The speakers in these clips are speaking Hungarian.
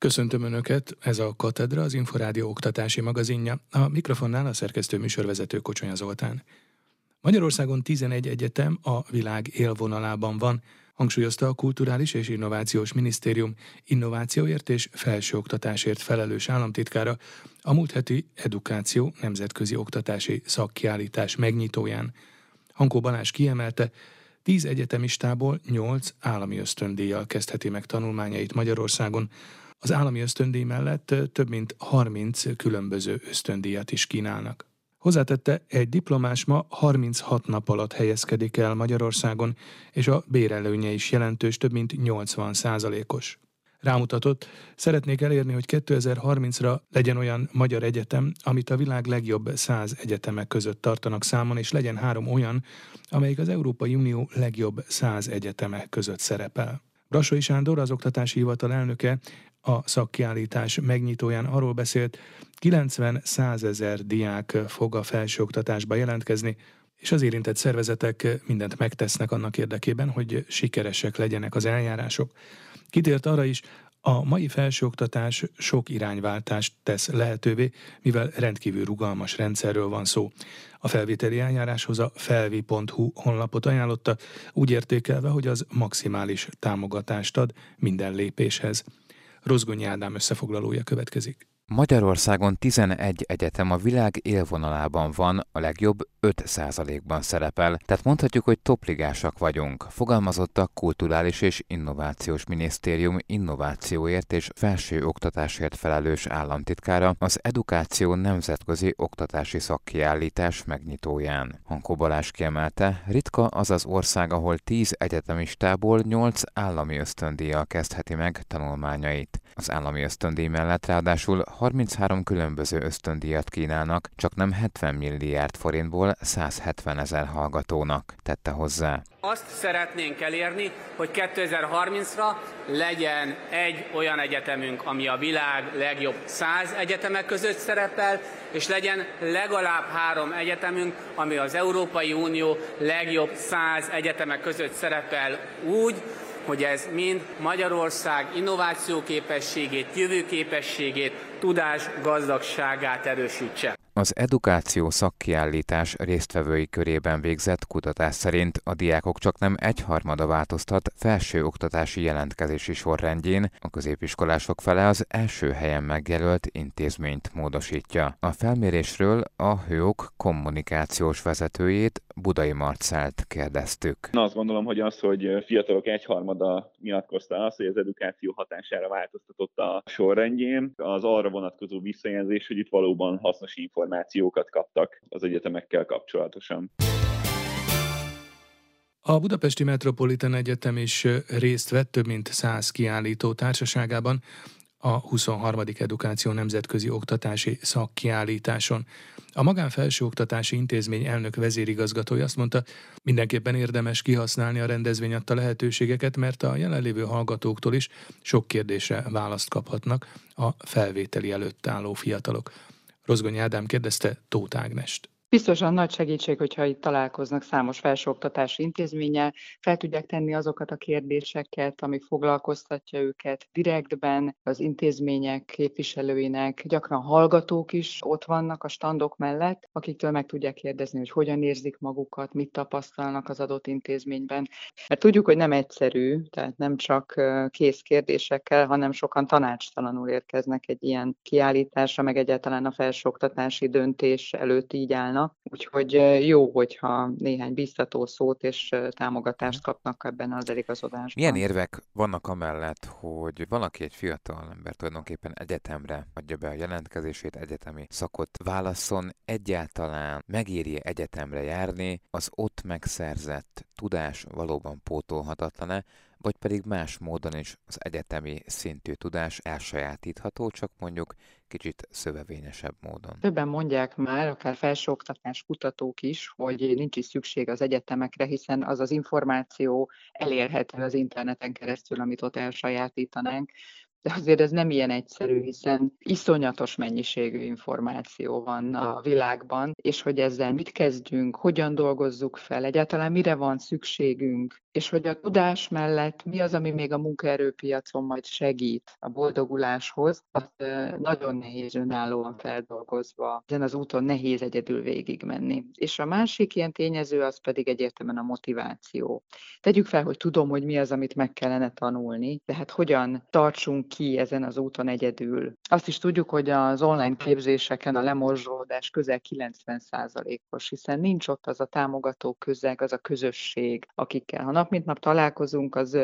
Köszöntöm Önöket, ez a Katedra, az Inforádió oktatási magazinja. A mikrofonnál a szerkesztő műsorvezető Kocsonya Zoltán. Magyarországon 11 egyetem a világ élvonalában van, hangsúlyozta a Kulturális és Innovációs Minisztérium innovációért és felsőoktatásért felelős államtitkára a múlt heti Edukáció nemzetközi oktatási szakkiállítás megnyitóján. Hankó Balázs kiemelte, 10 egyetemistából 8 állami ösztöndíjjal kezdheti meg tanulmányait Magyarországon, az állami ösztöndíj mellett több mint 30 különböző ösztöndíjat is kínálnak. Hozzátette, egy diplomás ma 36 nap alatt helyezkedik el Magyarországon, és a bérelőnye is jelentős, több mint 80 százalékos. Rámutatott, szeretnék elérni, hogy 2030-ra legyen olyan magyar egyetem, amit a világ legjobb 100 egyetemek között tartanak számon, és legyen három olyan, amelyik az Európai Unió legjobb 100 egyetemek között szerepel. Brassói Sándor, az Oktatási Hivatal elnöke a szakkiállítás megnyitóján arról beszélt, 90-100 ezer diák fog a felsőoktatásba jelentkezni, és az érintett szervezetek mindent megtesznek annak érdekében, hogy sikeresek legyenek az eljárások. Kitért arra is, a mai felsőoktatás sok irányváltást tesz lehetővé, mivel rendkívül rugalmas rendszerről van szó. A felvételi eljáráshoz a felvi.hu honlapot ajánlotta, úgy értékelve, hogy az maximális támogatást ad minden lépéshez. Rozgonyi Ádám összefoglalója következik. Magyarországon 11 egyetem a világ élvonalában van, a legjobb 5%-ban szerepel, tehát mondhatjuk, hogy topligásak vagyunk, fogalmazott a Kulturális és Innovációs Minisztérium innovációért és felső oktatásért felelős államtitkára az Edukáció Nemzetközi Oktatási Szakkiállítás megnyitóján. Hankó Balázs kiemelte, ritka az az ország, ahol 10 egyetemistából 8 állami ösztöndíjjal kezdheti meg tanulmányait. Az állami ösztöndíj mellett ráadásul 33 különböző ösztöndíjat kínálnak, csak nem 70 milliárd forintból 170 ezer hallgatónak, tette hozzá. Azt szeretnénk elérni, hogy 2030-ra legyen egy olyan egyetemünk, ami a világ legjobb 100 egyetemek között szerepel, és legyen legalább három egyetemünk, ami az Európai Unió legjobb 100 egyetemek között szerepel úgy, hogy ez mind Magyarország innovációképességét, jövőképességét, tudás gazdagságát erősítse. Az edukáció szakkiállítás résztvevői körében végzett kutatás szerint a diákok csak nem egyharmada változtat felsőoktatási jelentkezési sorrendjén, a középiskolások fele az első helyen megjelölt intézményt módosítja. A felmérésről a HÖOK kommunikációs vezetőjét, Budai Marcelt kérdeztük. Na azt gondolom, hogy az, hogy fiatalok egyharmada nyilatkozta azt, hogy az edukáció hatására változtatott a sorrendjén, az arra vonatkozó visszajelzés, hogy itt valóban hasznos információkat kaptak az egyetemekkel kapcsolatosan. A Budapesti Metropolitan Egyetem is részt vett több mint száz kiállító társaságában, a 23. Edukáció Nemzetközi Oktatási Szakkiállításon. A Magánfelsőoktatási Intézmény elnök vezérigazgatója azt mondta, mindenképpen érdemes kihasználni a rendezvény adta lehetőségeket, mert a jelenlévő hallgatóktól is sok kérdésre választ kaphatnak a felvételi előtt álló fiatalok. Rozgony Ádám kérdezte Tóth Ágnest. Biztosan nagy segítség, hogyha itt találkoznak számos felsőoktatási intézménnyel, fel tudják tenni azokat a kérdéseket, ami foglalkoztatja őket direktben, az intézmények képviselőinek, gyakran hallgatók is ott vannak a standok mellett, akiktől meg tudják kérdezni, hogy hogyan érzik magukat, mit tapasztalnak az adott intézményben. Mert tudjuk, hogy nem egyszerű, tehát nem csak kész kérdésekkel, hanem sokan tanácstalanul érkeznek egy ilyen kiállításra, meg egyáltalán a felsőoktatási döntés előtt így állnak volna. Úgyhogy jó, hogyha néhány biztató szót és támogatást kapnak ebben az eligazodásban. Milyen érvek vannak amellett, hogy valaki egy fiatal ember tulajdonképpen egyetemre adja be a jelentkezését, egyetemi szakot válaszol, egyáltalán megéri egyetemre járni, az ott megszerzett tudás valóban pótolhatatlan-e, vagy pedig más módon is az egyetemi szintű tudás elsajátítható, csak mondjuk kicsit szövevényesebb módon. Többen mondják már, akár felsőoktatás kutatók is, hogy nincs is szükség az egyetemekre, hiszen az az információ elérhető az interneten keresztül, amit ott elsajátítanánk. De azért ez nem ilyen egyszerű, hiszen iszonyatos mennyiségű információ van a világban, és hogy ezzel mit kezdjünk, hogyan dolgozzuk fel, egyáltalán mire van szükségünk, és hogy a tudás mellett mi az, ami még a munkaerőpiacon majd segít a boldoguláshoz, azt nagyon nehéz önállóan feldolgozva, ezen az úton nehéz egyedül végigmenni. És a másik ilyen tényező az pedig egyértelműen a motiváció. Tegyük fel, hogy tudom, hogy mi az, amit meg kellene tanulni, tehát hogyan tartsunk ki ezen az úton egyedül. Azt is tudjuk, hogy az online képzéseken a lemorzsolódás közel 90%-os, hiszen nincs ott az a támogató közeg, az a közösség, akikkel, ha nap mint nap találkozunk, az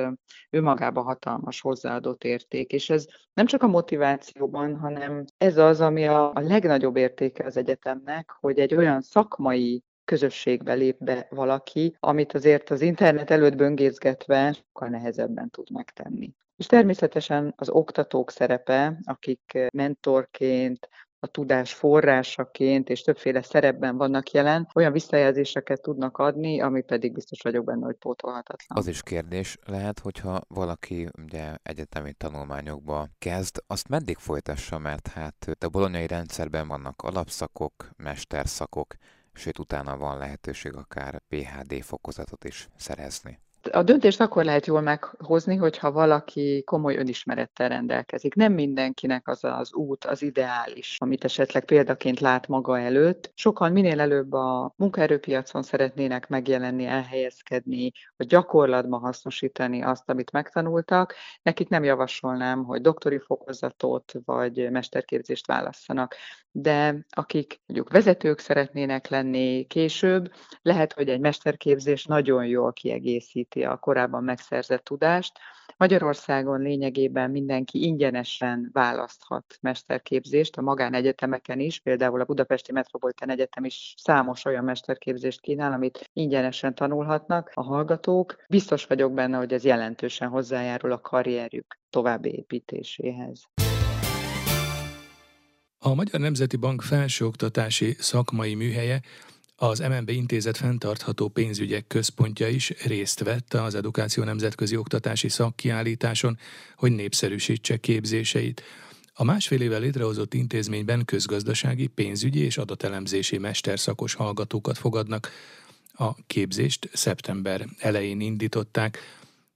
önmagában hatalmas hozzáadott érték, és ez nem csak a motivációban, hanem ez az, ami a, a legnagyobb értéke az egyetemnek, hogy egy olyan szakmai közösségbe lép be valaki, amit azért az internet előtt böngészgetve sokkal nehezebben tud megtenni. És természetesen az oktatók szerepe, akik mentorként, a tudás forrásaként és többféle szerepben vannak jelen, olyan visszajelzéseket tudnak adni, ami pedig biztos vagyok benne, hogy pótolhatatlan. Az is kérdés lehet, hogyha valaki ugye egyetemi tanulmányokba kezd, azt meddig folytassa, mert hát a bolonyai rendszerben vannak alapszakok, mesterszakok, sőt utána van lehetőség akár PHD fokozatot is szerezni. A döntést akkor lehet jól meghozni, hogyha valaki komoly önismerettel rendelkezik. Nem mindenkinek az az út az ideális, amit esetleg példaként lát maga előtt. Sokan minél előbb a munkaerőpiacon szeretnének megjelenni, elhelyezkedni, vagy gyakorlatban hasznosítani azt, amit megtanultak. Nekik nem javasolnám, hogy doktori fokozatot vagy mesterképzést válasszanak de akik mondjuk vezetők szeretnének lenni később, lehet, hogy egy mesterképzés nagyon jól kiegészíti a korábban megszerzett tudást. Magyarországon lényegében mindenki ingyenesen választhat mesterképzést a magánegyetemeken is, például a Budapesti Metropolitan Egyetem is számos olyan mesterképzést kínál, amit ingyenesen tanulhatnak a hallgatók. Biztos vagyok benne, hogy ez jelentősen hozzájárul a karrierjük további építéséhez. A Magyar Nemzeti Bank felsőoktatási szakmai műhelye az MNB intézet fenntartható pénzügyek központja is részt vett az Edukáció Nemzetközi Oktatási Szakkiállításon, hogy népszerűsítse képzéseit. A másfél éve létrehozott intézményben közgazdasági, pénzügyi és adatelemzési mesterszakos hallgatókat fogadnak. A képzést szeptember elején indították,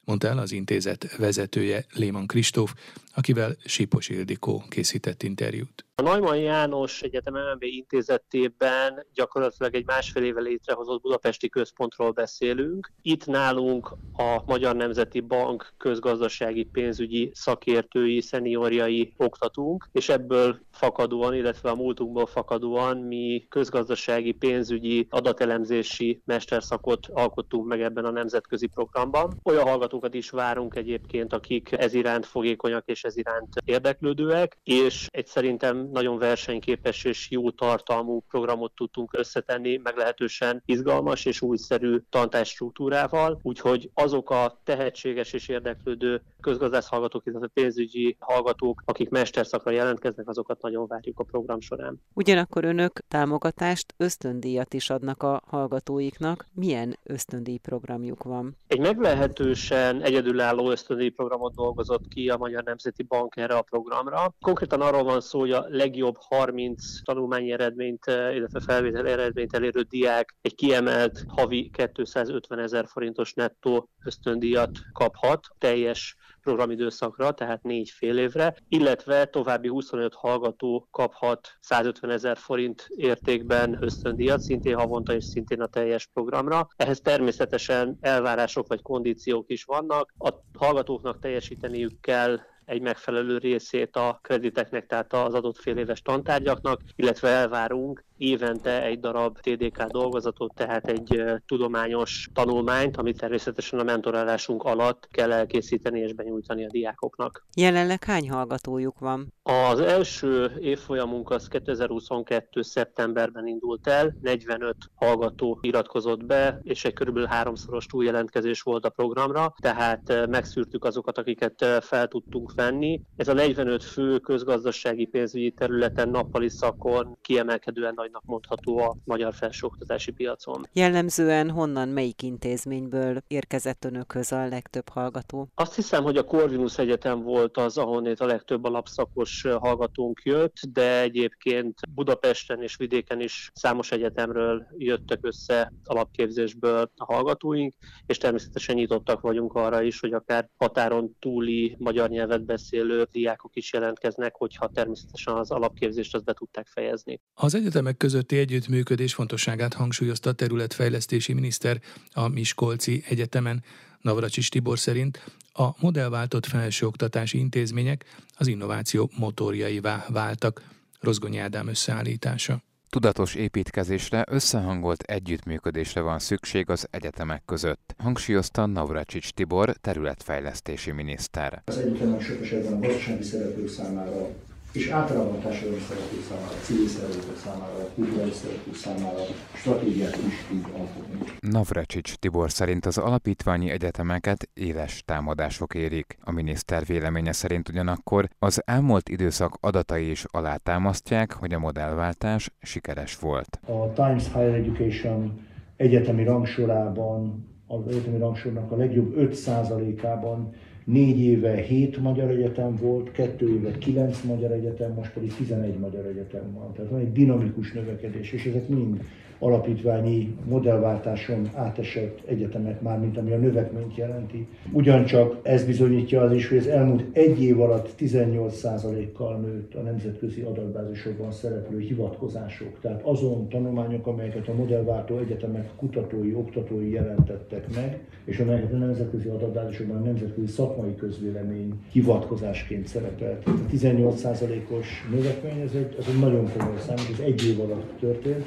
mondta el az intézet vezetője Léman Kristóf, akivel Sipos Ildikó készített interjút. A Neumann János Egyetem MNB intézetében gyakorlatilag egy másfél éve létrehozott budapesti központról beszélünk. Itt nálunk a Magyar Nemzeti Bank közgazdasági pénzügyi szakértői, szeniorjai oktatunk, és ebből fakadóan, illetve a múltunkból fakadóan mi közgazdasági pénzügyi adatelemzési mesterszakot alkottunk meg ebben a nemzetközi programban. Olyan hallgatókat is várunk egyébként, akik ez iránt fogékonyak és ez iránt érdeklődőek, és egy szerintem nagyon versenyképes és jó tartalmú programot tudtunk összetenni, meglehetősen izgalmas és újszerű struktúrával, úgyhogy azok a tehetséges és érdeklődő közgazdász hallgatók, illetve pénzügyi hallgatók, akik mesterszakra jelentkeznek, azokat nagyon várjuk a program során. Ugyanakkor önök támogatást, ösztöndíjat is adnak a hallgatóiknak. Milyen ösztöndíj programjuk van? Egy meglehetősen egyedülálló ösztöndíj programot dolgozott ki a Magyar Nemzeti Bank erre a programra. Konkrétan arról van szó, hogy a legjobb 30 tanulmányi eredményt, eh, illetve felvétel eredményt elérő diák egy kiemelt havi 250 ezer forintos nettó ösztöndíjat kaphat teljes programidőszakra, tehát négy fél évre, illetve további 25 hallgató kaphat 150 ezer forint értékben ösztöndíjat, szintén havonta és szintén a teljes programra. Ehhez természetesen elvárások vagy kondíciók is vannak. A hallgatóknak teljesíteniük kell egy megfelelő részét a krediteknek, tehát az adott fél éves tantárgyaknak, illetve elvárunk évente egy darab TDK dolgozatot, tehát egy tudományos tanulmányt, amit természetesen a mentorálásunk alatt kell elkészíteni és benyújtani a diákoknak. Jelenleg hány hallgatójuk van? Az első évfolyamunk az 2022. szeptemberben indult el, 45 hallgató iratkozott be, és egy körülbelül háromszoros túljelentkezés volt a programra, tehát megszűrtük azokat, akiket fel tudtunk venni. Ez a 45 fő közgazdasági pénzügyi területen nappali szakon kiemelkedően nagy nagynak mondható a magyar felsőoktatási piacon. Jellemzően honnan, melyik intézményből érkezett önökhöz a legtöbb hallgató? Azt hiszem, hogy a Corvinus Egyetem volt az, ahonnét a legtöbb alapszakos hallgatónk jött, de egyébként Budapesten és vidéken is számos egyetemről jöttek össze alapképzésből a hallgatóink, és természetesen nyitottak vagyunk arra is, hogy akár határon túli magyar nyelvet beszélő diákok is jelentkeznek, hogyha természetesen az alapképzést azt be tudták fejezni. Az egyetemek közötti együttműködés fontosságát hangsúlyozta a területfejlesztési miniszter a Miskolci Egyetemen. Navracsis Tibor szerint a modellváltott felsőoktatási intézmények az innováció motorjaivá váltak. Rozgonyi Ádám összeállítása. Tudatos építkezésre, összehangolt együttműködésre van szükség az egyetemek között, hangsúlyozta Navracsics Tibor, területfejlesztési miniszter. Az sok esetben a gazdasági szereplők számára és általában a társadalmi szereplők számára, a civil szereplők számára, a kulturális szereplők számára stratégiát is tud alkotni. Navracsics Tibor szerint az alapítványi egyetemeket éles támadások érik. A miniszter véleménye szerint ugyanakkor az elmúlt időszak adatai is alátámasztják, hogy a modellváltás sikeres volt. A Times Higher Education egyetemi rangsorában, az egyetemi rangsornak a legjobb 5%-ában Négy éve 7 magyar egyetem volt, kettő éve 9 magyar egyetem, most pedig 11 magyar egyetem van. Tehát van egy dinamikus növekedés, és ezek mind alapítványi modellváltáson átesett egyetemek már, mint ami a növekményt jelenti. Ugyancsak ez bizonyítja az is, hogy az elmúlt egy év alatt 18%-kal nőtt a nemzetközi adatbázisokban szereplő hivatkozások. Tehát azon tanulmányok, amelyeket a modellváltó egyetemek kutatói, oktatói jelentettek meg, és amelyeket a nemzetközi adatbázisokban a nemzetközi szakmai közvélemény hivatkozásként szerepelt. A 18%-os növekmény, ez egy, ez egy nagyon komoly szám, és ez egy év alatt történt.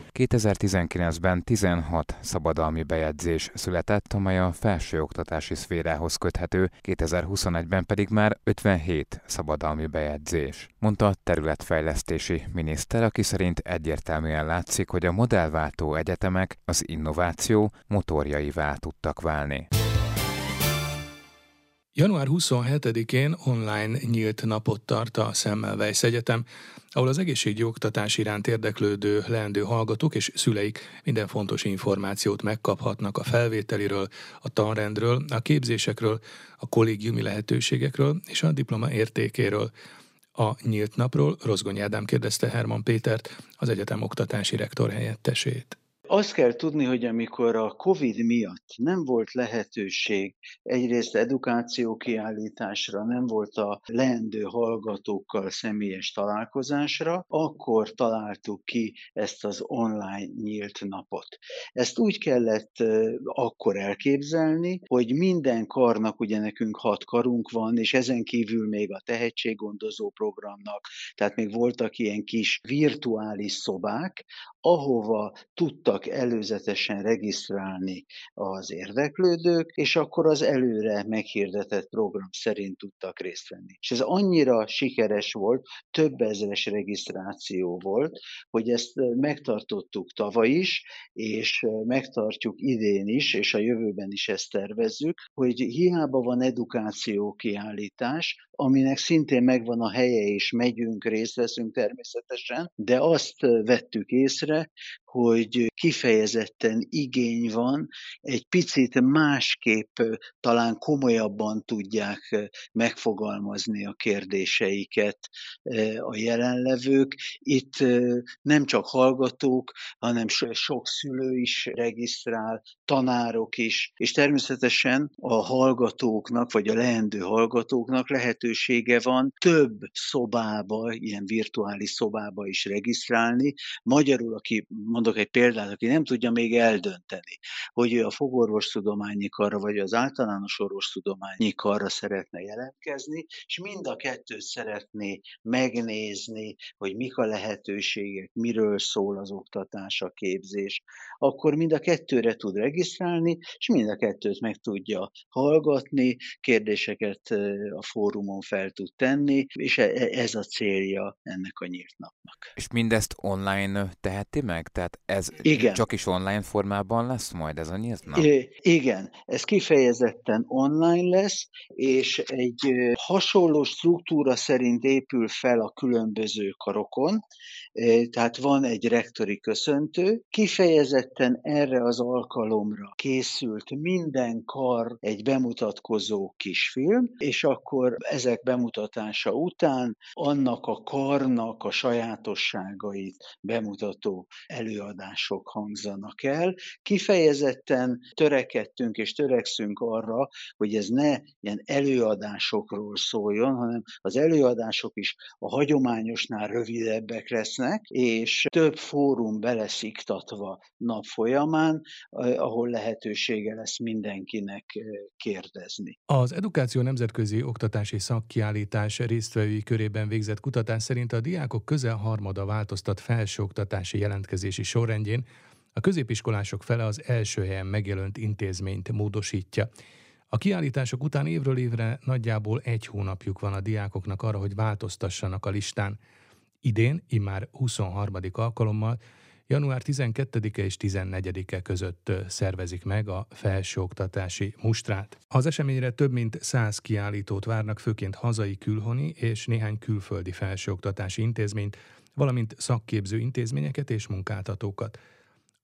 2019-ben 16 szabadalmi bejegyzés született, amely a felsőoktatási szférához köthető, 2021-ben pedig már 57 szabadalmi bejegyzés. Mondta a területfejlesztési miniszter, aki szerint egyértelműen látszik, hogy a modellváltó egyetemek az innováció motorjaivá tudtak válni. Január 27-én online nyílt napot tart a Semmelweis Egyetem, ahol az egészségügyi oktatás iránt érdeklődő leendő hallgatók és szüleik minden fontos információt megkaphatnak a felvételiről, a tanrendről, a képzésekről, a kollégiumi lehetőségekről és a diploma értékéről. A nyílt napról Rozgony Ádám kérdezte Herman Pétert, az egyetem oktatási rektor helyettesét. Azt kell tudni, hogy amikor a COVID miatt nem volt lehetőség egyrészt edukáció kiállításra, nem volt a leendő hallgatókkal személyes találkozásra, akkor találtuk ki ezt az online nyílt napot. Ezt úgy kellett akkor elképzelni, hogy minden karnak, ugye nekünk hat karunk van, és ezen kívül még a tehetséggondozó programnak, tehát még voltak ilyen kis virtuális szobák, ahova tudtak előzetesen regisztrálni az érdeklődők, és akkor az előre meghirdetett program szerint tudtak részt venni. És ez annyira sikeres volt, több ezeres regisztráció volt, hogy ezt megtartottuk tavaly is, és megtartjuk idén is, és a jövőben is ezt tervezzük, hogy hiába van edukáció kiállítás, aminek szintén megvan a helye, és megyünk, részt veszünk természetesen, de azt vettük észre, etc hogy kifejezetten igény van, egy picit másképp talán komolyabban tudják megfogalmazni a kérdéseiket a jelenlevők. Itt nem csak hallgatók, hanem sok szülő is regisztrál, tanárok is, és természetesen a hallgatóknak, vagy a leendő hallgatóknak lehetősége van több szobába, ilyen virtuális szobába is regisztrálni. Magyarul, aki mondok egy példát, aki nem tudja még eldönteni, hogy ő a fogorvostudományi karra, vagy az általános orvostudományi karra szeretne jelentkezni, és mind a kettőt szeretné megnézni, hogy mik a lehetőségek, miről szól az oktatás, a képzés, akkor mind a kettőre tud regisztrálni, és mind a kettőt meg tudja hallgatni, kérdéseket a fórumon fel tud tenni, és e, e, ez a célja ennek a nyílt napnak. És mindezt online teheti meg? Tehát Tehát ez Igen. csak is online formában lesz majd ez a nyílt nap? Igen, ez kifejezetten online lesz, és egy hasonló struktúra szerint épül fel a különböző karokon, tehát van egy rektori köszöntő, kifejezetten erre az alkalomra készült minden kar egy bemutatkozó kisfilm, és akkor ezek bemutatása után annak a karnak a sajátosságait bemutató előadások hangzanak el. Kifejezetten törekedtünk és törekszünk arra, hogy ez ne ilyen előadásokról szóljon, hanem az előadások is a hagyományosnál rövidebbek lesznek, és több fórum belesziktatva nap folyamán, ahol lehetősége lesz mindenkinek kérdezni. Az Edukáció Nemzetközi Oktatási Szakkiállítás résztvevői körében végzett kutatás szerint a diákok közel harmada változtat felsőoktatási jelentkezési sorrendjén, a középiskolások fele az első helyen megjelölt intézményt módosítja. A kiállítások után évről évre nagyjából egy hónapjuk van a diákoknak arra, hogy változtassanak a listán. Idén, immár 23. alkalommal, január 12-e és 14-e között szervezik meg a felsőoktatási mustrát. Az eseményre több mint 100 kiállítót várnak, főként hazai külhoni és néhány külföldi felsőoktatási intézményt, valamint szakképző intézményeket és munkáltatókat.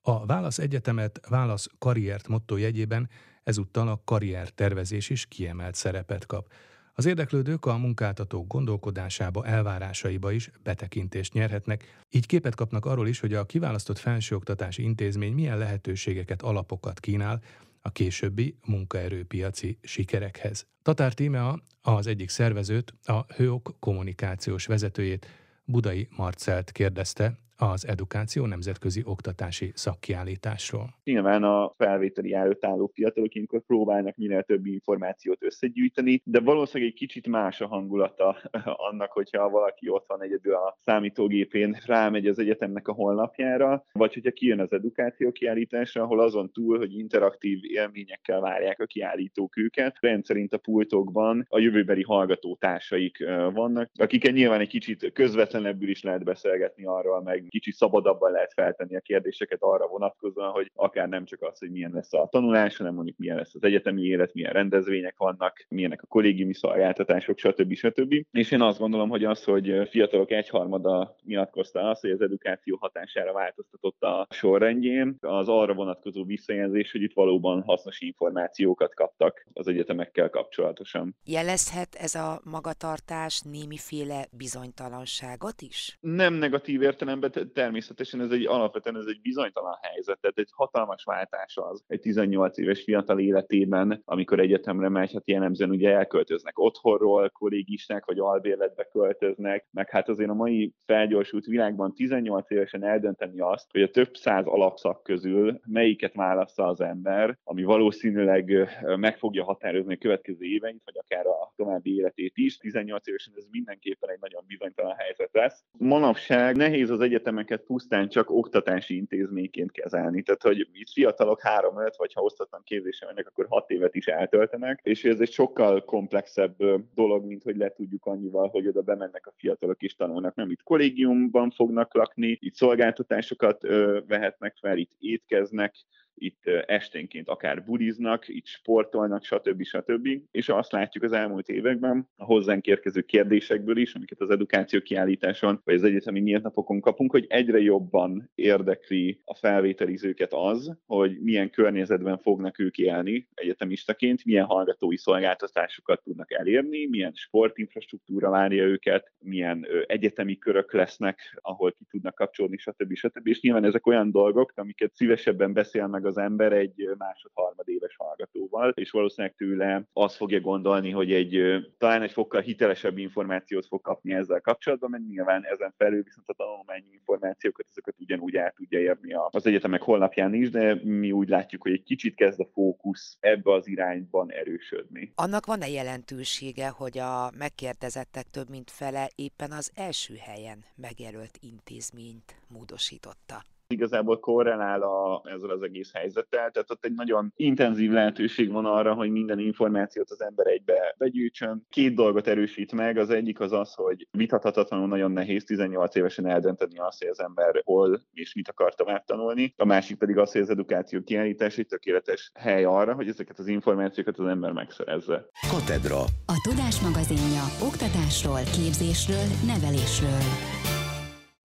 A Válasz Egyetemet Válasz Karriert motto jegyében ezúttal a karriertervezés is kiemelt szerepet kap. Az érdeklődők a munkáltatók gondolkodásába, elvárásaiba is betekintést nyerhetnek, így képet kapnak arról is, hogy a kiválasztott felsőoktatási intézmény milyen lehetőségeket, alapokat kínál a későbbi munkaerőpiaci sikerekhez. Tatár Tímea az egyik szervezőt, a Hőok kommunikációs vezetőjét, Budai Marcelt kérdezte az Edukáció Nemzetközi Oktatási Szakkiállításról. Nyilván a felvételi előtt álló fiatalok ilyenkor próbálnak minél több információt összegyűjteni, de valószínűleg egy kicsit más a hangulata annak, hogyha valaki ott van egyedül a számítógépén, rámegy az egyetemnek a honlapjára, vagy hogyha kijön az edukáció kiállításra, ahol azon túl, hogy interaktív élményekkel várják a kiállítók őket, rendszerint a pultokban a jövőbeli hallgatótársaik vannak, akiket nyilván egy kicsit közvetlenebbül is lehet beszélgetni arról, meg kicsit szabadabban lehet feltenni a kérdéseket arra vonatkozóan, hogy akár nem csak az, hogy milyen lesz a tanulás, hanem mondjuk milyen lesz az egyetemi élet, milyen rendezvények vannak, milyenek a kollégiumi szolgáltatások, stb. stb. És én azt gondolom, hogy az, hogy fiatalok egyharmada nyilatkozta azt, hogy az edukáció hatására változtatott a sorrendjén, az arra vonatkozó visszajelzés, hogy itt valóban hasznos információkat kaptak az egyetemekkel kapcsolatosan. Jelezhet ez a magatartás némiféle bizonytalanságot is? Nem negatív értelemben, természetesen ez egy alapvetően ez egy bizonytalan helyzet, tehát egy hatalmas váltás az egy 18 éves fiatal életében, amikor egyetemre megy, hát jellemzően ugye elköltöznek otthonról, kollégisták vagy albérletbe költöznek, meg hát azért a mai felgyorsult világban 18 évesen eldönteni azt, hogy a több száz alapszak közül melyiket válaszza az ember, ami valószínűleg meg fogja határozni a következő éveit, vagy akár a további életét is. 18 évesen ez mindenképpen egy nagyon bizonytalan helyzet lesz. Manapság nehéz az egyetemeket pusztán csak oktatási intézményként kezelni. Tehát, hogy itt fiatalok három-öt, vagy ha osztatlan képzésre mennek, akkor hat évet is eltöltenek, és ez egy sokkal komplexebb dolog, mint hogy le tudjuk annyival, hogy oda bemennek a fiatalok és tanulnak. Nem itt kollégiumban fognak lakni, itt szolgáltatásokat vehetnek fel, itt étkeznek, itt esténként akár budiznak, itt sportolnak, stb. stb. És azt látjuk az elmúlt években a hozzánk érkező kérdésekből is, amiket az edukáció kiállításon vagy az egyetemi nyílt napokon kapunk, hogy egyre jobban érdekli a felvételizőket az, hogy milyen környezetben fognak ők élni egyetemistaként, milyen hallgatói szolgáltatásokat tudnak elérni, milyen sportinfrastruktúra várja őket, milyen egyetemi körök lesznek, ahol ki tudnak kapcsolódni, stb. stb. És nyilván ezek olyan dolgok, amiket szívesebben beszél meg az ember egy másod-harmad éves hallgatóval, és valószínűleg tőle azt fogja gondolni, hogy egy talán egy fokkal hitelesebb információt fog kapni ezzel kapcsolatban, mert nyilván ezen felül viszont a tanulmányi információkat, ezeket ugyanúgy el tudja érni az egyetemek honlapján is, de mi úgy látjuk, hogy egy kicsit kezd a fókusz ebbe az irányban erősödni. Annak van-e jelentősége, hogy a megkérdezettek több mint fele éppen az első helyen megjelölt intézményt módosította? Igazából korrelál a, ezzel az egész helyzettel, tehát ott egy nagyon intenzív lehetőség van arra, hogy minden információt az ember egybe begyűjtsön. Két dolgot erősít meg, az egyik az az, hogy vitathatatlanul nagyon nehéz 18 évesen eldönteni azt, hogy az ember hol és mit akar tovább tanulni. A másik pedig az, hogy az edukáció kiállítás egy tökéletes hely arra, hogy ezeket az információkat az ember megszerezze. Katedra. A Tudás magazinja oktatásról, képzésről, nevelésről.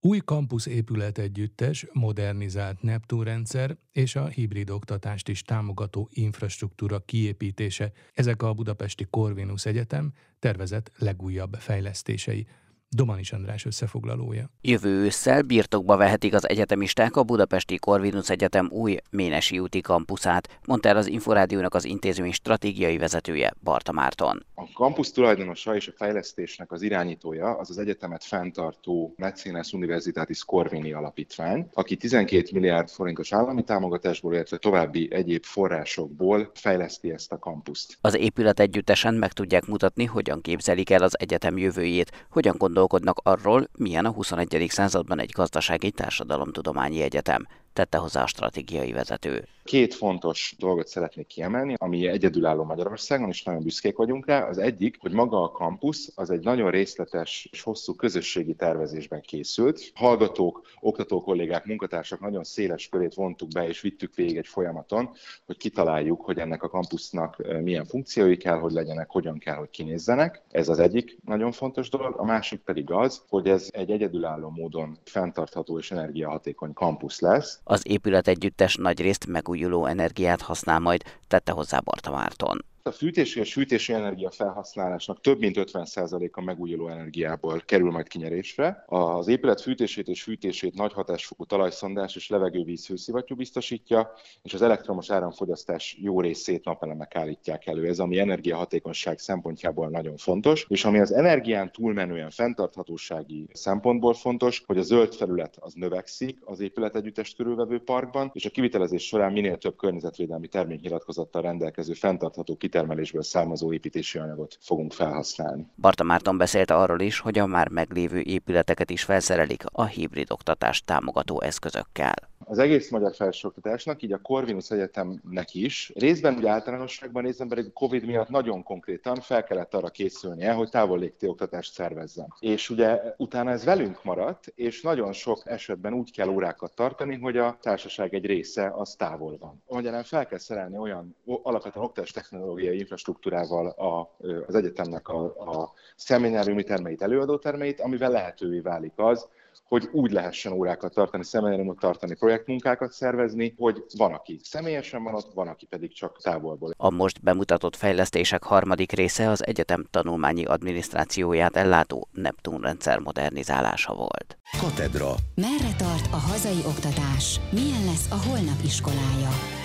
Új kampusz épület együttes, modernizált Neptun rendszer és a hibrid oktatást is támogató infrastruktúra kiépítése. Ezek a Budapesti Corvinus Egyetem tervezett legújabb fejlesztései. Domanis András összefoglalója. Jövő ősszel birtokba vehetik az egyetemisták a Budapesti Corvinus Egyetem új Ménesi úti kampuszát, mondta el az Inforádiónak az intézmény stratégiai vezetője Barta Márton. A kampusz tulajdonosa és a fejlesztésnek az irányítója az az egyetemet fenntartó Mecenas Universitatis Corvini alapítvány, aki 12 milliárd forintos állami támogatásból, illetve további egyéb forrásokból fejleszti ezt a kampuszt. Az épület együttesen meg tudják mutatni, hogyan képzelik el az egyetem jövőjét, hogyan gondol gondolkodnak arról, milyen a 21. században egy gazdasági társadalomtudományi egyetem, tette hozzá a stratégiai vezető. Két fontos dolgot szeretnék kiemelni, ami egyedülálló Magyarországon, és nagyon büszkék vagyunk rá. Az egyik, hogy maga a kampusz az egy nagyon részletes és hosszú közösségi tervezésben készült. Hallgatók, oktató kollégák, munkatársak nagyon széles körét vontuk be, és vittük végig egy folyamaton, hogy kitaláljuk, hogy ennek a kampusznak milyen funkciói kell, hogy legyenek, hogyan kell, hogy kinézzenek. Ez az egyik nagyon fontos dolog. A másik pedig az, hogy ez egy egyedülálló módon fenntartható és energiahatékony kampusz lesz. Az épület együttes nagy részt megújuló energiát használ majd, tette hozzá Barta Márton. A fűtési és fűtési energia felhasználásnak több mint 50%-a megújuló energiából kerül majd kinyerésre. Az épület fűtését és fűtését nagy hatásfokú talajszondás és levegővíz hőszivattyú biztosítja, és az elektromos áramfogyasztás jó részét napelemek állítják elő. Ez ami energiahatékonyság szempontjából nagyon fontos, és ami az energián túlmenően fenntarthatósági szempontból fontos, hogy a zöld felület az növekszik az épület együttes körülvevő parkban, és a kivitelezés során minél több környezetvédelmi terméknyilatkozattal rendelkező fenntartható kitermelésből származó építési anyagot fogunk felhasználni. Barta Márton beszélt arról is, hogy a már meglévő épületeket is felszerelik a hibrid oktatást támogató eszközökkel az egész magyar felsőoktatásnak, így a Corvinus Egyetemnek is. Részben ugye általánosságban, részben pedig a Covid miatt nagyon konkrétan fel kellett arra készülnie, hogy távollégti oktatást szervezzen. És ugye utána ez velünk maradt, és nagyon sok esetben úgy kell órákat tartani, hogy a társaság egy része az távol van. Magyarán fel kell szerelni olyan alapvetően oktatás technológiai infrastruktúrával a, az egyetemnek a, a szemináriumi termeit, előadótermeit, amivel lehetővé válik az, hogy úgy lehessen órákat tartani, személyrendet tartani, projektmunkákat szervezni, hogy van, aki személyesen van ott, van, aki pedig csak távolból. A most bemutatott fejlesztések harmadik része az egyetem tanulmányi adminisztrációját ellátó Neptun rendszer modernizálása volt. Katedra. Merre tart a hazai oktatás? Milyen lesz a holnap iskolája?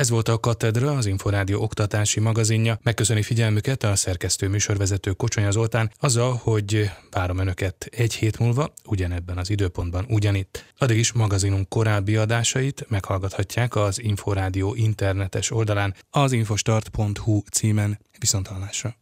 Ez volt a Katedra, az Inforádió oktatási magazinja. Megköszöni figyelmüket a szerkesztő műsorvezető Kocsonya Zoltán azzal, hogy várom Önöket egy hét múlva, ugyanebben az időpontban ugyanitt. Addig is magazinunk korábbi adásait meghallgathatják az Inforádió internetes oldalán az infostart.hu címen. Viszontalásra!